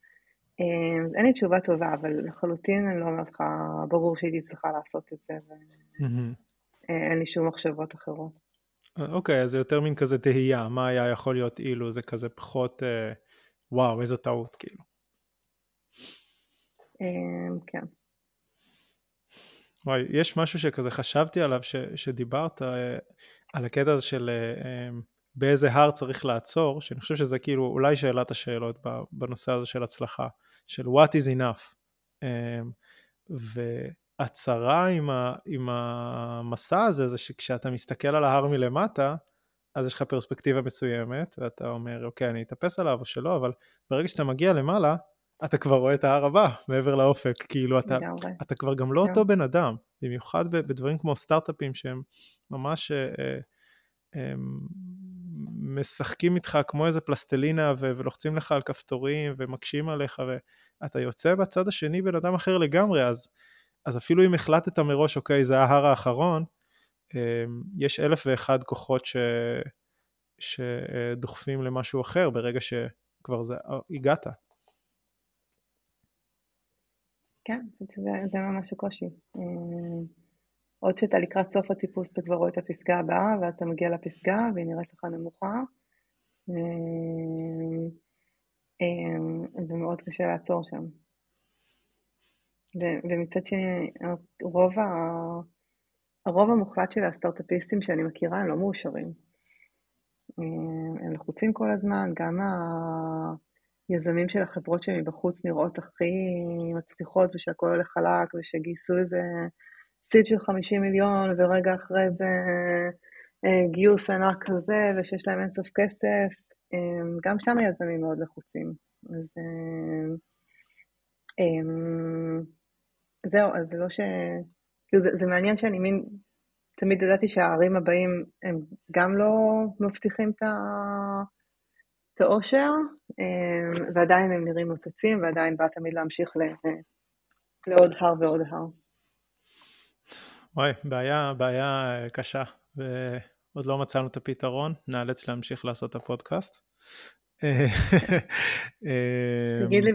[SPEAKER 1] אמ, אין לי תשובה טובה, אבל לחלוטין אני לא אומרת לך, ברור שהייתי צריכה לעשות את זה, ואין לי שום מחשבות אחרות.
[SPEAKER 2] אוקיי, אז זה יותר מין כזה תהייה, מה היה יכול להיות אילו, זה כזה פחות, אה, וואו, איזו טעות, כאילו.
[SPEAKER 1] אמ, כן.
[SPEAKER 2] וואי, יש משהו שכזה חשבתי עליו, ש, שדיברת אה, על הקטע הזה של אה, אמ, באיזה הר צריך לעצור, שאני חושב שזה כאילו אולי שאלת השאלות בנושא הזה של הצלחה, של what is enough. אמ, והצרה עם, ה, עם המסע הזה, זה שכשאתה מסתכל על ההר מלמטה, אז יש לך פרספקטיבה מסוימת, ואתה אומר, אוקיי, אני אטפס עליו או שלא, אבל ברגע שאתה מגיע למעלה, אתה כבר רואה את ההר הבא מעבר לאופק, כאילו אתה, אתה כבר גם לא אותו בן אדם, במיוחד בדברים כמו סטארט-אפים שהם ממש אה, אה, הם משחקים איתך כמו איזה פלסטלינה ו- ולוחצים לך על כפתורים ומקשים עליך ואתה יוצא בצד השני בן אדם אחר לגמרי, אז, אז אפילו אם החלטת מראש, אוקיי, זה ההר האחרון, יש אלף ואחד כוחות ש... שדוחפים למשהו אחר ברגע שכבר זה, הגעת.
[SPEAKER 1] כן, זה, זה ממש הקושי. עוד שאתה לקראת סוף הטיפוס אתה כבר רואה את הפסגה הבאה, ואז אתה מגיע לפסגה והיא נראית לך נמוכה. ומאוד קשה לעצור שם. ומצד שני, רוב, ה... הרוב המוחלט של הסטארט-אפיסטים שאני מכירה הם לא מאושרים. הם לחוצים כל הזמן, גם היזמים של החברות שמבחוץ נראות הכי מצליחות ושהכול הולך חלק ושגייסו איזה סיד של 50 מיליון, ורגע אחרי זה אה, גיוס ענק כזה, ושיש להם אינסוף כסף, אה, גם שם היזמים מאוד לחוצים. אז אה, זהו, אז זה לא ש... כאילו זה, זה מעניין שאני מין, תמיד ידעתי שהערים הבאים הם גם לא מבטיחים את ה... את האושר, ועדיין הם נראים מוצצים, ועדיין בא תמיד להמשיך ל... לעוד הר ועוד הר.
[SPEAKER 2] וואי, בעיה, בעיה אה, קשה, ועוד לא מצאנו את הפתרון, נאלץ להמשיך לעשות את הפודקאסט. אה, <laughs>
[SPEAKER 1] תגיד לי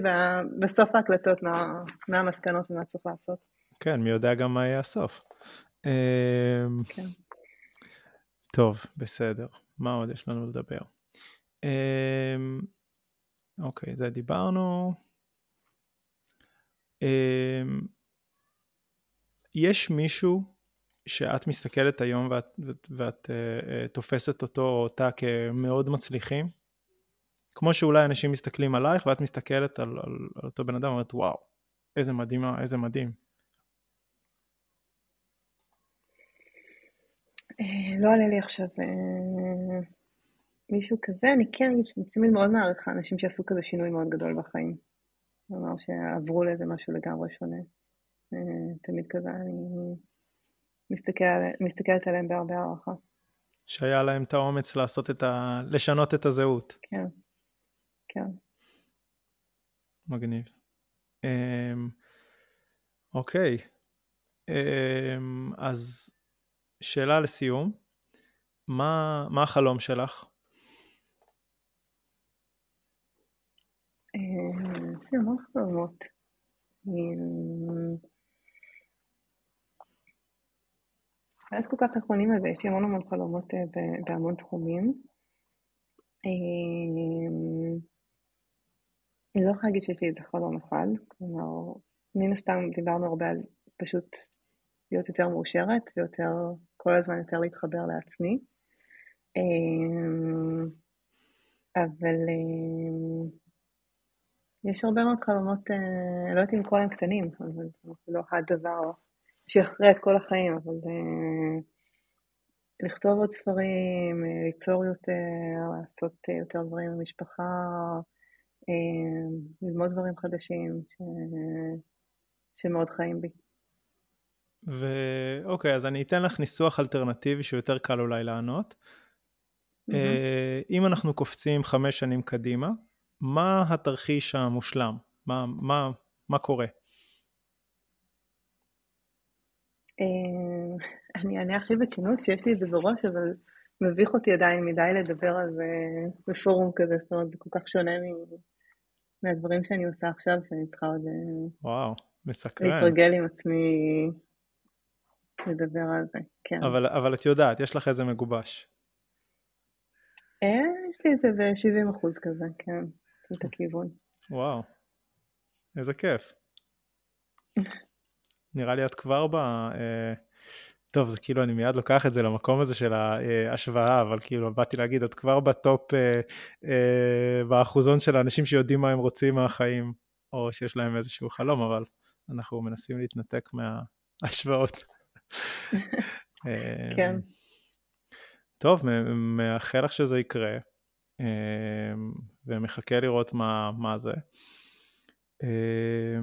[SPEAKER 1] בסוף ההקלטות מה, המסקנות ומה צריך לעשות.
[SPEAKER 2] כן, מי יודע גם מה יהיה הסוף. אה, כן. טוב, בסדר. מה עוד יש לנו לדבר? אוקיי, זה דיברנו. יש מישהו שאת מסתכלת היום ואת, ואת, ואת uh, uh, תופסת אותו או אותה כמאוד מצליחים? כמו שאולי אנשים מסתכלים עלייך ואת מסתכלת על, על, על אותו בן אדם ואומרת וואו, איזה מדהים, איזה מדהים.
[SPEAKER 1] אה, לא עולה לי עכשיו מישהו כזה, אני כן תמיד מאוד מעריכה אנשים שעשו כזה שינוי מאוד גדול בחיים. כלומר שעברו לאיזה משהו לגמרי שונה. תמיד כזה, אני מסתכל, מסתכלת עליהם בהרבה הערכה.
[SPEAKER 2] שהיה להם את האומץ לעשות את ה... לשנות את הזהות.
[SPEAKER 1] כן, כן.
[SPEAKER 2] מגניב. Um, אוקיי, um, אז שאלה לסיום, מה, מה החלום שלך?
[SPEAKER 1] יש לי המון חלומות. מאז כל כך נכונים על זה, יש לי המון המון חלומות אה, בהמון תחומים. אמ, אני לא יכולה להגיד שיש לי איזה חלום אחד, כלומר, מן הסתם דיברנו הרבה על פשוט להיות יותר מאושרת ויותר, כל הזמן יותר להתחבר לעצמי. אמ, אבל יש הרבה מאוד חלומות, אה, לא יודעת אם כל הם קטנים, אבל זה לא הדבר שיכריע את כל החיים, אבל uh, לכתוב עוד ספרים, uh, ליצור יותר, לעשות יותר דברים במשפחה, uh, ללמוד דברים חדשים ש... שמאוד חיים בי.
[SPEAKER 2] ואוקיי, אז אני אתן לך ניסוח אלטרנטיבי שיותר קל אולי לענות. Mm-hmm. אם אנחנו קופצים חמש שנים קדימה, מה התרחיש המושלם? מה, מה, מה קורה?
[SPEAKER 1] אה, אני אענה הכי בכנות שיש לי את זה בראש, אבל מביך אותי עדיין מדי לדבר על זה בפורום כזה, זאת אומרת, זה כל כך שונה מהדברים שאני עושה עכשיו, שאני צריכה עוד
[SPEAKER 2] וואו, מסקרן.
[SPEAKER 1] להתרגל עם עצמי לדבר על זה, כן.
[SPEAKER 2] אבל, אבל את יודעת, יש לך איזה מגובש.
[SPEAKER 1] אה, יש לי את זה ב-70 אחוז כזה, כן, את הכיוון.
[SPEAKER 2] וואו, איזה כיף. נראה לי את כבר ב... אה, טוב, זה כאילו, אני מיד לוקח את זה למקום הזה של ההשוואה, אבל כאילו, באתי להגיד, את כבר בטופ, אה, אה, באחוזון של האנשים שיודעים מה הם רוצים מהחיים, או שיש להם איזשהו חלום, אבל אנחנו מנסים להתנתק מההשוואות. <laughs>
[SPEAKER 1] אה, כן.
[SPEAKER 2] טוב, מאחל לך שזה יקרה, אה, ומחכה לראות מה, מה זה. אה,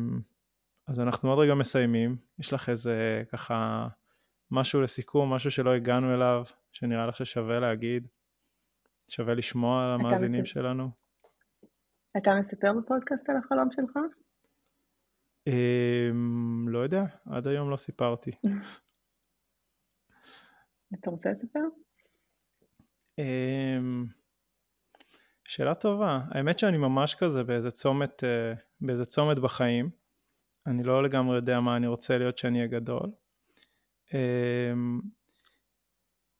[SPEAKER 2] אז אנחנו עוד רגע מסיימים. יש לך איזה ככה משהו לסיכום, משהו שלא הגענו אליו, שנראה לך ששווה להגיד? שווה לשמוע על המאזינים מספר... שלנו?
[SPEAKER 1] אתה מספר בפודקאסט על החלום שלך?
[SPEAKER 2] Um, לא יודע, עד היום לא סיפרתי. <laughs>
[SPEAKER 1] אתה רוצה לספר?
[SPEAKER 2] Um, שאלה טובה. האמת שאני ממש כזה באיזה צומת, uh, באיזה צומת בחיים. אני לא לגמרי יודע מה אני רוצה להיות כשאני אהיה גדול. Um,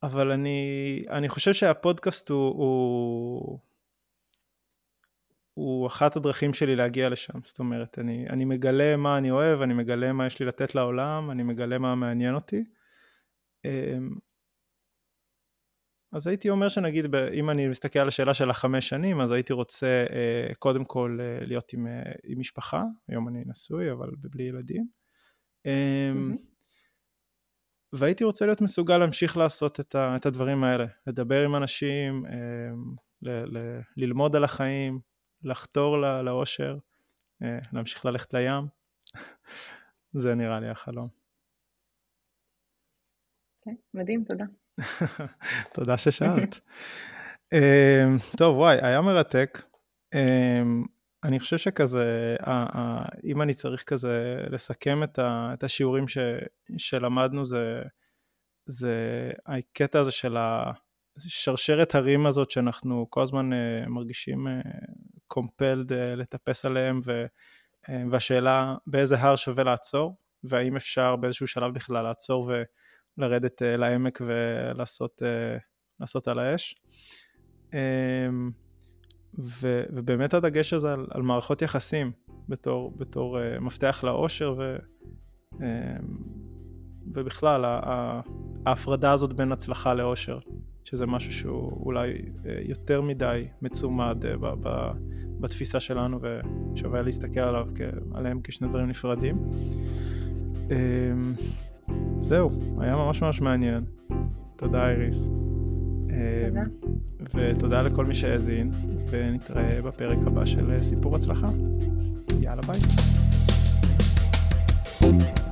[SPEAKER 2] אבל אני, אני חושב שהפודקאסט הוא, הוא, הוא אחת הדרכים שלי להגיע לשם. זאת אומרת, אני, אני מגלה מה אני אוהב, אני מגלה מה יש לי לתת לעולם, אני מגלה מה מעניין אותי. אז הייתי אומר שנגיד, אם אני מסתכל על השאלה של החמש שנים, אז הייתי רוצה uh, קודם כל uh, להיות עם, uh, עם משפחה, היום אני נשוי, אבל בלי ילדים. Mm-hmm. והייתי רוצה להיות מסוגל להמשיך לעשות את, ה, את הדברים האלה, לדבר עם אנשים, um, ל, ל, ללמוד על החיים, לחתור לא, לאושר, להמשיך ללכת לים. <laughs> זה נראה לי החלום.
[SPEAKER 1] כן, okay, מדהים, תודה.
[SPEAKER 2] תודה ששאלת. אמ, טוב, וואי, היה מרתק. אמ, אני חושב שכזה, אם אני צריך כזה לסכם את השיעורים ש, שלמדנו, זה, זה הקטע הזה של השרשרת הרים הזאת שאנחנו כל הזמן אה, מרגישים קומפלד אה, אה, לטפס עליהם, ו, והשאלה באיזה הר שווה לעצור, והאם אפשר באיזשהו שלב בכלל לעצור ו... לרדת uh, לעמק ולעשות uh, על האש. Um, ו, ובאמת הדגש הזה על, על מערכות יחסים בתור, בתור uh, מפתח לאושר ו, um, ובכלל ההפרדה הזאת בין הצלחה לאושר, שזה משהו שהוא אולי uh, יותר מדי מצומד uh, ב, ב, בתפיסה שלנו ושווה להסתכל עליו, עליהם כשני דברים נפרדים. Um, זהו, היה ממש ממש מעניין. תודה איריס.
[SPEAKER 1] תודה.
[SPEAKER 2] ותודה לכל מי שהאזין, ונתראה בפרק הבא של סיפור הצלחה. יאללה ביי. thank you